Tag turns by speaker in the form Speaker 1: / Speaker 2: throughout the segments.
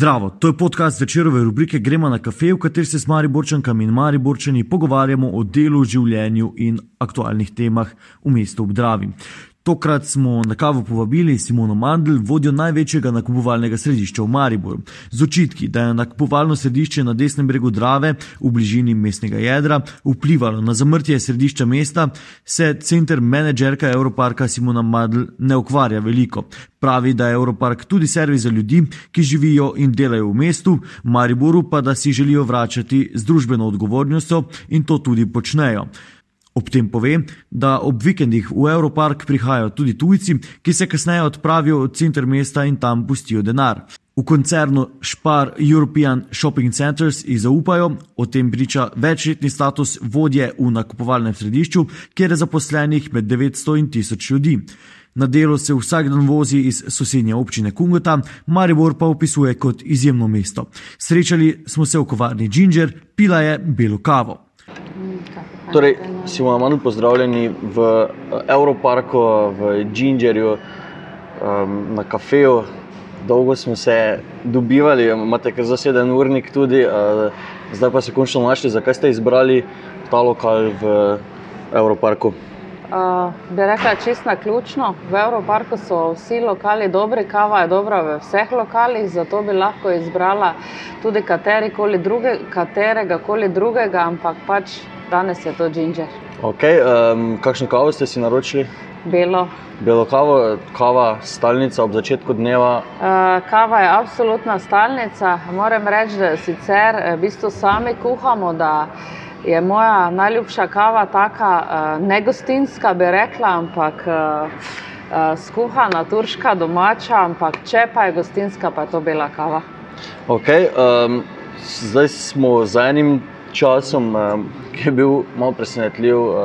Speaker 1: Zdravo, to je podcast večerove rubrike Gremo na kafe, v kateri se s Mariborčankami in Mariborčani pogovarjamo o delu, življenju in aktualnih temah v mestu Obdravi. Tokrat smo na kavo povabili Simono Mandl, vodjo največjega nakupovalnega središča v Mariboru. Z očitki, da je nakupovalno središče na desnem bregu Drave v bližini mestnega jedra vplivalo na zamrtje središča mesta, se center menedžerka Europarka Simona Mandl ne ukvarja veliko. Pravi, da je Europark tudi servis za ljudi, ki živijo in delajo v mestu, Mariboru pa da si želijo vračati z družbeno odgovornostjo in to tudi počnejo. Ob tem pove, da ob vikendih v Europark prihajajo tudi tujci, ki se kasneje odpravijo v center mesta in tam pustijo denar. V koncernu Spar European Shopping Centers jih zaupajo, o tem priča večletni status vodje v nakupovalnem središču, kjer je zaposlenih med 900 in 1000 ljudi. Na delo se vsak dan vozi iz sosednje občine Kungota, Maribor pa opisuje kot izjemno mesto. Srečali smo se v kovarni Ginger, pila je belo kavo.
Speaker 2: Torej, si bomo malo pozdravljeni v Evroparku, v Gingerju, um, na kafeju. Dolgo smo se dobivali, imate kar zaseden urnik tudi, uh, zdaj pa se končno našli, zakaj ste izbrali ta lokal v Evroparku.
Speaker 3: Uh, bi rekla, čist na ključno. V Evroparku so vsi lokali dobri, kava je dobra v vseh lokalih, zato bi lahko izbrala tudi druge, katerega koli drugega, ampak pač danes je to ginger.
Speaker 2: Okay, um, kakšno kavo ste si naročili?
Speaker 3: Belo.
Speaker 2: Belo kavo, kava stalnica ob začetku dneva.
Speaker 3: Uh, kava je absolutna stalnica. Moram reči, da sicer v bistvu sami kuhamo. Je moja najljubša kava taka uh, negostinska, bi rekla, ampak uh, uh, skuhana, turška, domača, ampak če pa je gostinska, pa je to bela kava.
Speaker 2: Okay, um, zdaj smo z enim časom, um, ki je bil malo presenetljiv uh,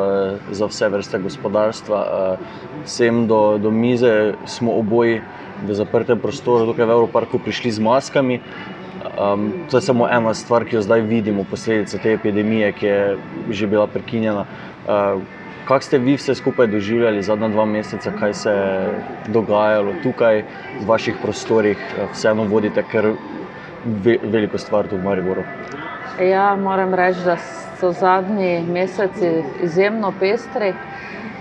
Speaker 2: za vse vrste gospodarstva. Uh, sem do, do mize smo oboji v zaprtem prostoru, tukaj v Evroparku, prišli z maskami. Um, to je samo ena stvar, ki jo zdaj vidimo, posledica te epidemije, ki je že bila prekinjena. Uh, Kako ste vi vse skupaj doživljali zadnja dva meseca, kaj se je dogajalo tukaj v vaših prostorih, vseeno vodite kar ve, veliko stvar tu v Mariboru?
Speaker 3: Ja, moram reči, da so zadnji meseci izjemno pestri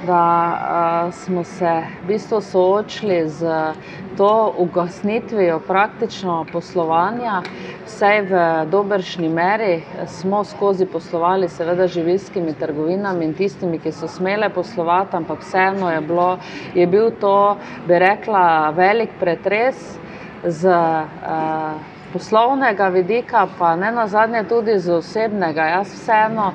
Speaker 3: da uh, smo se v bistvu soočili z to ugasnitvijo praktično poslovanja. Vsej v dobršni meri smo skozi poslovali, seveda, živilskimi trgovinami in tistimi, ki so smele poslovati, ampak vseeno je, bilo, je bil to, bi rekla, velik pretres. Z, uh, poslovnega vidika, pa ne na zadnje tudi z osebnega. Jaz vseeno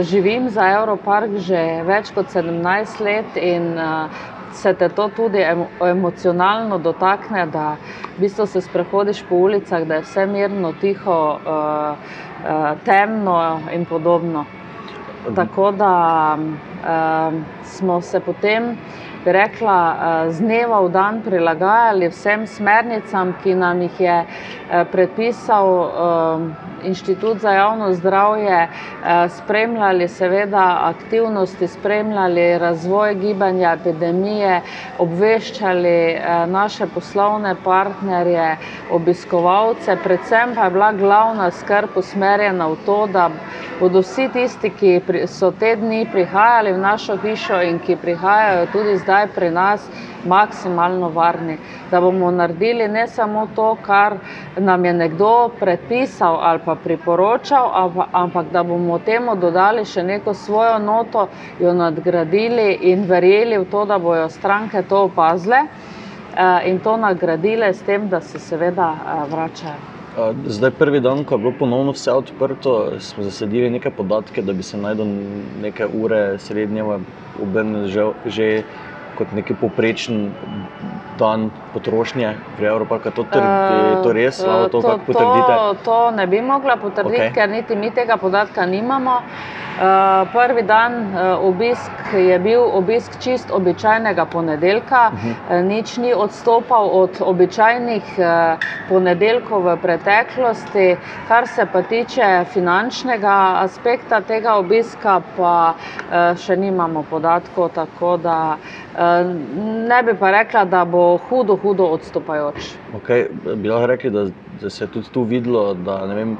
Speaker 3: živim za Evropark že več kot 17 let in uh, se te to tudi emocionalno dotakne, da v bistvu se sprehodiš po ulicah, da je vse mirno, tiho, uh, uh, temno in podobno. Tako da um, smo se potem bi rekla, z dneva v dan prilagajali vsem smernicam, ki nam jih je predpisal Inštitut za javno zdravje, spremljali seveda aktivnosti, spremljali razvoj gibanja epidemije, obveščali naše poslovne partnerje, obiskovalce, predvsem pa je bila glavna skrb usmerjena v to, da bodo vsi tisti, ki so te dni prihajali v našo hišo in ki prihajajo tudi zdaj pri nas maksimalno varni. Da bomo naredili ne samo to, kar nam je nekdo predpisal ali pa priporočal, ampak da bomo temu dodali še neko svojo noto, jo nadgradili in verjeli v to, da bojo stranke to opazile eh, in to nagradile s tem, da se seveda eh, vračajo.
Speaker 2: Zdaj, prvi dan, ko je bilo ponovno vse odprto, smo zasedili nekaj podatke, da bi se najdel nekaj ure srednjega, obrnil že, že kot neki poprečen dan potrošnje v Evropi, to, to res lahko to, to potrdite?
Speaker 3: To, to ne bi mogla potrditi, okay. ker niti mi tega podatka nimamo. Uh, prvi dan uh, obisk je bil obisk čist običajnega ponedeljka, uh -huh. uh, nič ni odstopal od običajnih uh, ponedeljkov v preteklosti. Kar se pa tiče finančnega aspekta tega obiska, pa uh, še nimamo podatkov. Tako da uh, ne bi pa rekla, da bo hudo, hudo odstopajoč.
Speaker 2: Okay. Bi lahko rekli, da, da se je tudi tu videlo, da ne vem,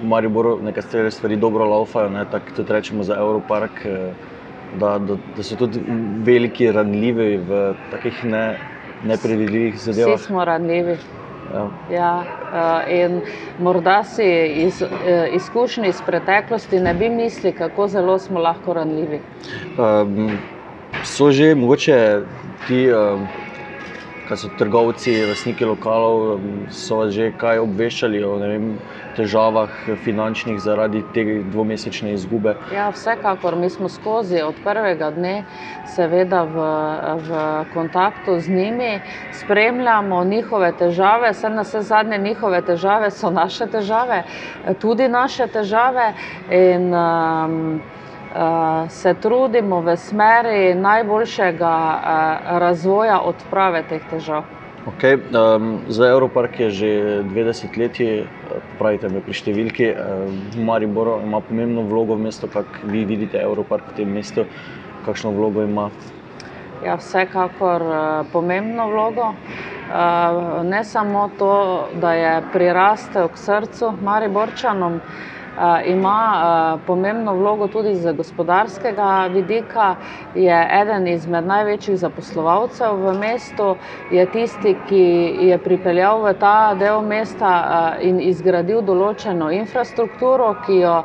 Speaker 2: v Mariboru nekatere stvari dobro laufajo, ne, tako tudi rečemo za Evropark, eh, da, da, da so tudi veliki ranljivi v takih ne, nepredvidljivih zadevah.
Speaker 3: Vsi smo ranljivi. Ja. Ja, in morda si iz izkušnji iz preteklosti ne bi mislili, kako zelo smo lahko ranljivi.
Speaker 2: Um, so že mogoče ti, um, ki so trgovci, lastniki lokalov, so vas že kaj obveščali o vem, težavah finančnih zaradi te dvomesečne izgube?
Speaker 3: Ja, vsekakor mi smo skozi od prvega dne, seveda v, v kontaktu z njimi, spremljamo njihove težave, vse na vse zadnje njihove težave so naše težave, tudi naše težave. In, um, se trudimo v smeri najboljšega uh, razvoja odprave teh težav.
Speaker 2: Okay, um, za Evropark je že 20 let, pravite mi pri številki, v Mariboru ima pomembno vlogo v mestu, kako vi vidite Evropark v tem mestu, kakšno vlogo ima?
Speaker 3: Ja, vsekakor pomembno vlogo. Ne samo to, da je prirastel k srcu Mariborčanom, ima pomembno vlogo tudi z gospodarskega vidika. Je eden izmed največjih zaposlovalcev v mestu, je tisti, ki je pripeljal v ta del mesta in izgradil določeno infrastrukturo, ki jo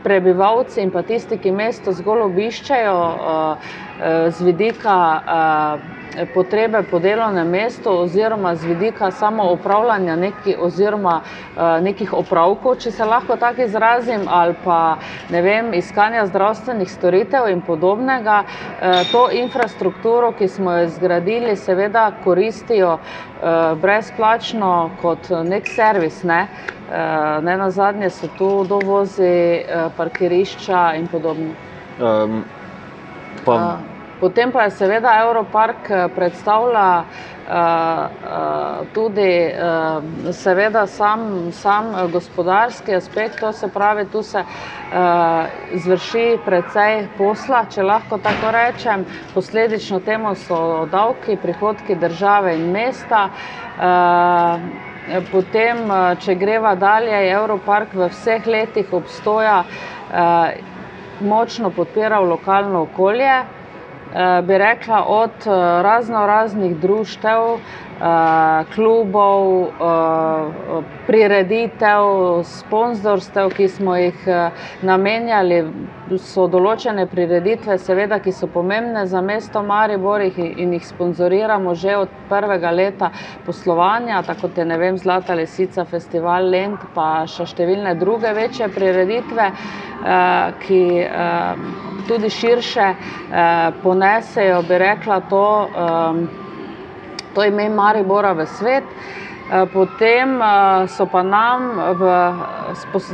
Speaker 3: prebivalci in pa tisti, ki mesto zgolj obiščajo z vidika potrebe po delovnem mestu oziroma z vidika samo upravljanja neki, oziroma uh, nekih opravkov, če se lahko tako izrazim, ali pa ne vem, iskanja zdravstvenih storitev in podobnega. Uh, to infrastrukturo, ki smo jo zgradili, seveda koristijo brezplačno kot nek servis. Ne? Ne na zadnje so tu dovozi, parkirišča in podobno. Um,
Speaker 2: pa... uh.
Speaker 3: Potem pa je seveda Evropark eh, predstavlja uh, uh, tudi uh, seveda sam, sam gospodarski aspekt, to se pravi, tu se uh, zvrši precej posla, če lahko tako rečem. Posledično temu so davki, prihodki države in mesta. Uh, Potem, če greva dalje, je Evropark v vseh letih obstoja eh, močno podpiral lokalno okolje, bi rekla, od eh, razno raznih društev, eh, klubov, prireditev, sponzorstev, ki smo jih namenjali. So določene prireditve, seveda, ki so pomembne za mesto Maribor in jih sponzoriramo že od prvega leta poslovanja, tako kot je vem, Zlata Lesica, Festival Lent, pa še številne druge večje prireditve, ki tudi širše eh, ponesejo, bi rekla, to, eh, to ime Maribora v svet. Eh, potem eh, so pa nam v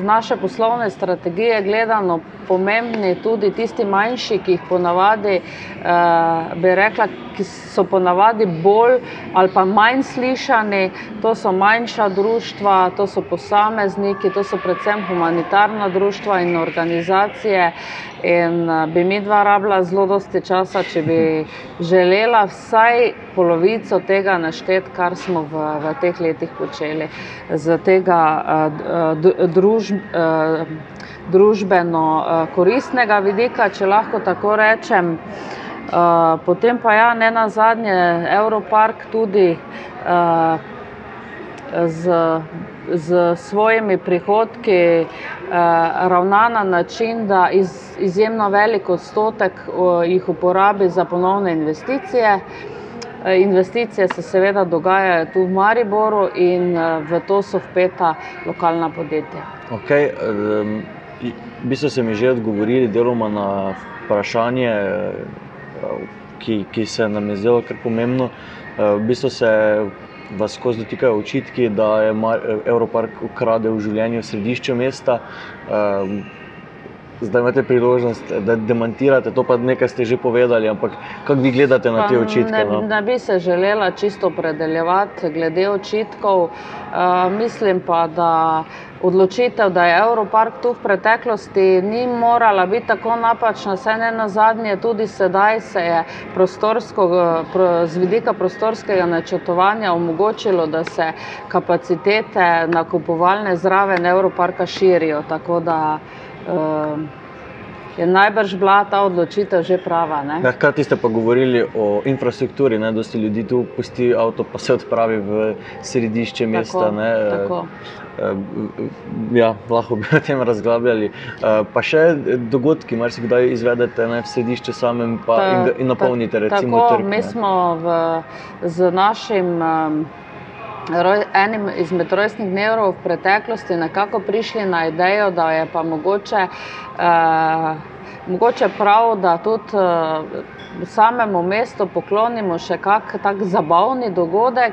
Speaker 3: naše poslovne strategije gledano pomembni tudi tisti manjši, ki jih ponavadi, eh, bi rekla, ki so ponavadi bolj ali pa manj slišani. To so manjša društva, to so posamezniki, to so predvsem humanitarna društva in organizacije. In bi mi dva rabila zelo dosti časa, če bi želela vsaj polovico tega našteti, kar smo v, v teh letih počeli, z tega uh, družb, uh, družbeno koristnega vidika, če lahko tako rečem. Potem pa ja, ne na zadnje, Evropark tudi z, z svojimi prihodki ravna na način, da iz, izjemno velik odstotek jih uporabi za ponovne investicije. Eh, investicije se seveda dogajajo tu v Mariboru in eh, v to so vpeta lokalna podjetja.
Speaker 2: Okay, um, v bistvu ste mi že odgovorili deloma na vprašanje, eh, ki, ki se nam je zdelo kar pomembno. V bistvu se vas skozi dotikajo očitki, da je Evropark ukradel v življenju v središču mesta. Um, zdaj imate priložnost, da demantirate. To pa nekaj ste že povedali, ampak kako vi gledate na te očitke?
Speaker 3: Ne, no? ne bi se želela čisto predeljevati glede očitkov. Uh, mislim pa, da odločitev, da je Evropark tu v preteklosti, ni morala biti tako napačna. Vse ne na zadnje, tudi sedaj se je z vidika prostorskega načrtovanja omogočilo, da se kapacitete nakupovalne zraven Evroparka širijo. Tako da uh, je najbrž bila ta odločitev že prava.
Speaker 2: Hkrati ja, ste pa govorili o infrastrukturi, da se ljudi tu pusti avto, pa se odpravi v središče mesta.
Speaker 3: Tako,
Speaker 2: uh, ja, lahko bi o tem razglabljali. Pa še dogodki, mar se kdaj izvedete ne, v središče samem ta, in, in napolnite. Ta, recimo,
Speaker 3: tako,
Speaker 2: trg,
Speaker 3: mi smo v, z našim. Um, enim izmed rojstnih dnev v preteklosti nekako prišli na idejo, da je pa mogoče, eh, mogoče prav, da tudi eh, samemu mestu poklonimo še kak tak zabavni dogodek.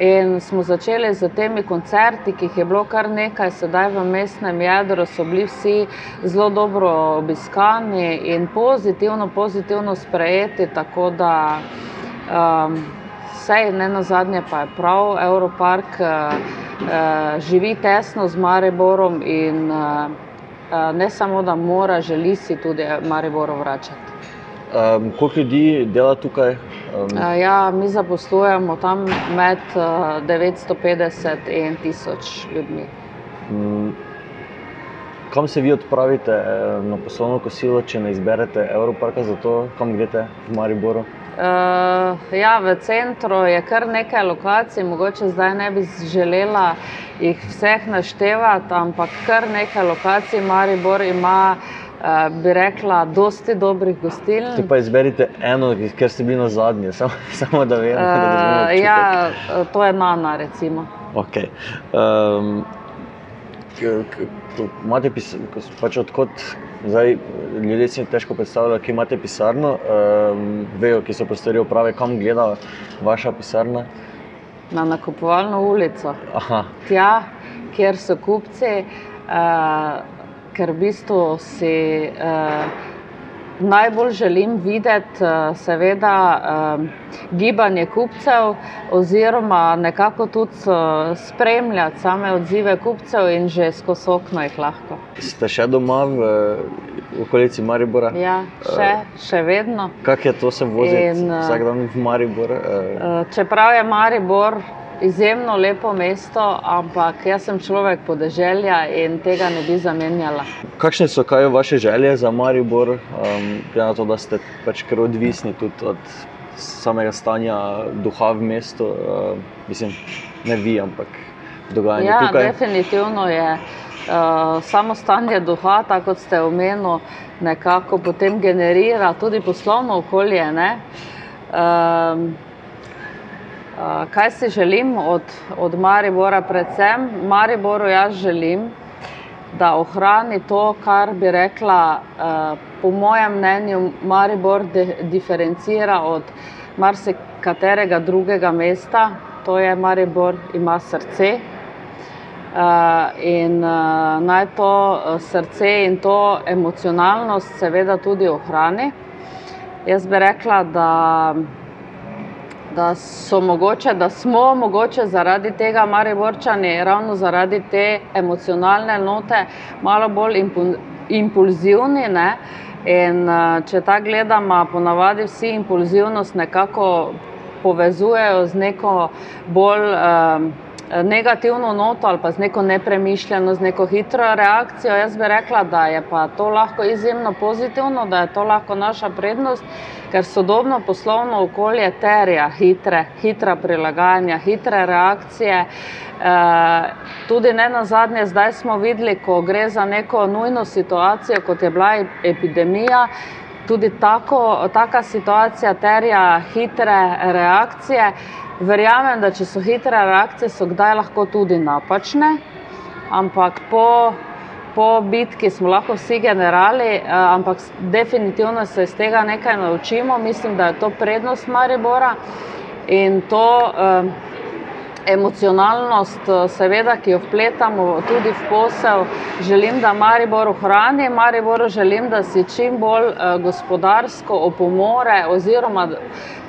Speaker 3: In smo začeli z temi koncerti, ki jih je bilo kar nekaj, sedaj v mestnem jedru so bili vsi zelo dobro obiskani in pozitivno, pozitivno sprejeti. Tako da um, Vse ne na zadnje pa je prav, Evropark uh, uh, živi tesno z Mariborom in uh, ne samo, da mora, želi si tudi Mariboro vračati.
Speaker 2: Um, koliko ljudi dela tukaj? Um.
Speaker 3: Ja, mi zaposlujemo tam med uh, 950 in 1000 ljudmi. Um,
Speaker 2: kam se vi odpravite na poslovno kosilo, če ne izberete Evroparka za to, kam greste v Mariboru?
Speaker 3: Uh, ja, v centru je kar nekaj lokacij, mogoče zdaj ne bi želela jih vseh naštevati, ampak kar nekaj lokacij Maribor ima, uh, bi rekla, dosti dobrih gostiln.
Speaker 2: Ti pa izberite eno, ker ste bili na zadnji, samo, samo da vem. Uh,
Speaker 3: ja, to je Nana, recimo.
Speaker 2: Okay. Um, imate pač odkot, zdaj ljudje si težko predstavljajo, ki imate pisarno, um, vejo, ki so prostori uprave, kam gleda vaša pisarna.
Speaker 3: Na nakupovalno ulico.
Speaker 2: Aha.
Speaker 3: Tja, kjer so kupci, uh, ker v bistvu si. Uh, najbolj želim videti, eh, seveda, eh, gibanje kupcev, oziroma nekako tudi eh, spremljati same odzive kupcev in že skozi okno jih lahko.
Speaker 2: Ste še doma v, okolici Maribora?
Speaker 3: Ja, še, še vedno.
Speaker 2: Kako je to se voziti vsak dan v Maribor?
Speaker 3: Čeprav je Maribor izjemno lepo mesto, ampak jaz sem človek podeželja in tega ne bi zamenjala.
Speaker 2: Kakšne so kaj vaše želje za Maribor, um, glede na to, da ste pač kar odvisni tudi od samega stanja duha v mestu? Uh, mislim, ne vi, ampak dogajanje
Speaker 3: ja,
Speaker 2: tukaj.
Speaker 3: Definitivno je. Uh, samo stanje duha, tako kot ste omenili, nekako potem generira tudi poslovno okolje. Uh, kaj si želim od, od Maribora, predvsem Mariboru, jaz želim, da ohrani to, kar bi rekla, po mojem mnenju, Maribor diferencira od marsikaterega drugega mesta, to je Maribor ima srce. Uh, in uh, naj to srce in to emocionalnost, seveda, tudi ohrani. Jaz bi rekla, da da, mogoče, da smo mogoče zaradi tega Mariborčani, ravno zaradi te emocionalne note, malo bolj impulzivni. Ne? In če tako gledamo, ponavadi vsi impulzivnost nekako povezujejo z neko bolj. Um, negativno noto ali pa z neko nepremišljeno, z neko hitro reakcijo. Jaz bi rekla, da je pa to lahko izjemno pozitivno, da je to lahko naša prednost, ker sodobno poslovno okolje terja hitre, hitra prilagajanja, hitre reakcije. E, tudi ne na zadnje, zdaj smo videli, ko gre za neko nujno situacijo, kot je bila epidemija. Tudi tako, taka situacija terja hitre reakcije. Verjamem, da če so hitre reakcije, so kdaj lahko tudi napačne, ampak po, po bitki smo lahko vsi generali, eh, ampak definitivno se iz tega nekaj naučimo. Mislim, da je to prednost Maribora in to, eh, emocionalnost, seveda, ki jo vpletamo tudi v posel. Želim, da Maribor ohrani, Maribor želim, da si čim bolj gospodarsko opomore oziroma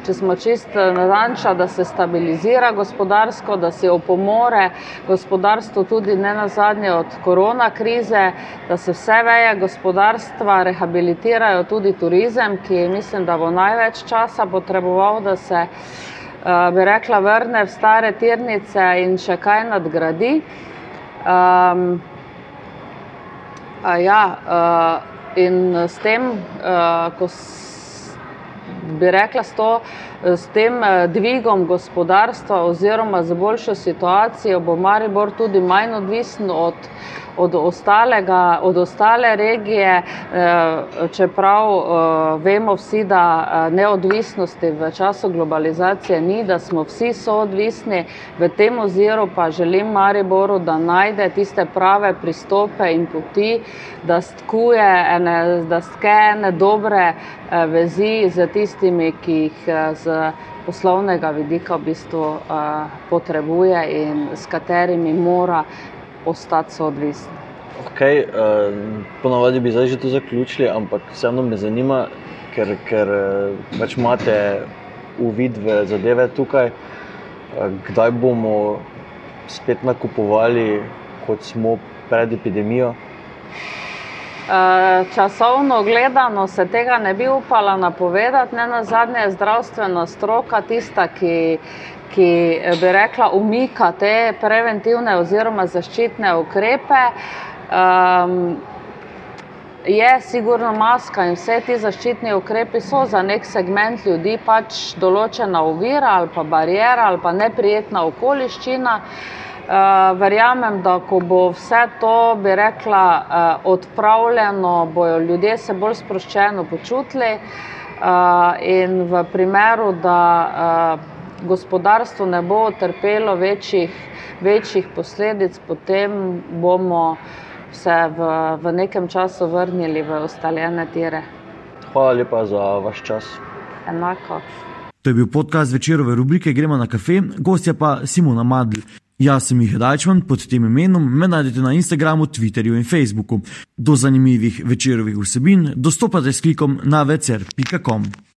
Speaker 3: če smo čist natančni, da se stabilizira gospodarsko, da si opomore gospodarstvo tudi ne na zadnje od korona krize, da se vse veje gospodarstva rehabilitirajo, tudi turizem, ki mislim, da bo največ časa potreboval, da se bi rekla, vrne v stare tirnice in še kaj nadgradi. Um, ja, uh, in s tem, uh, ko bi rekla, s, to, s tem dvigom gospodarstva oziroma z boljšo situacijo bo Maribor tudi manj odvisen od, od, ostalega, od ostale regije, čeprav vemo vsi, da neodvisnosti v času globalizacije ni, da smo vsi soodvisni. V tem oziru pa želim Mariboru, da najde tiste prave pristope in poti, da stkuje ene, da ene dobre vezi z tistimi, ki jih z poslovnega vidika v bistvu potrebuje in s katerimi mora ostati soodvisni.
Speaker 2: Okay, ponavadi bi zdaj že to zaključili, ampak vseeno me zanima, ker, ker pač imate uvid v zadeve tukaj, kdaj bomo spet nakupovali, kot smo pred epidemijo.
Speaker 3: Časovno gledano se tega ne bi upala napovedati, ne nazadnje je zdravstvena stroka tista, ki, ki bi rekla, umika te preventivne oziroma zaščitne ukrepe. Um, je sigurno maska in vse ti zaščitni ukrepi so za nek segment ljudi pač določena ovira ali pa barijera ali pa neprijetna okoliščina. Uh, verjamem, da ko bo vse to, bi rekla, uh, odpravljeno, bojo ljudje se bolj sproščeno počutili. Uh, in v primeru, da uh, gospodarstvo ne bo utrpelo večjih, večjih posledic, potem bomo se v, v nekem času vrnili v ustaljene tire.
Speaker 2: Hvala lepa za vaš čas.
Speaker 3: Enako.
Speaker 1: To je bil podcast večerove rubrike Gremo na kafe, gostja pa Simona Madl. Jaz sem jih Dajčman, pod tem imenom me najdete na Instagramu, Twitterju in Facebooku. Do zanimivih večerovih vsebin dostopate s klikom na večer.com.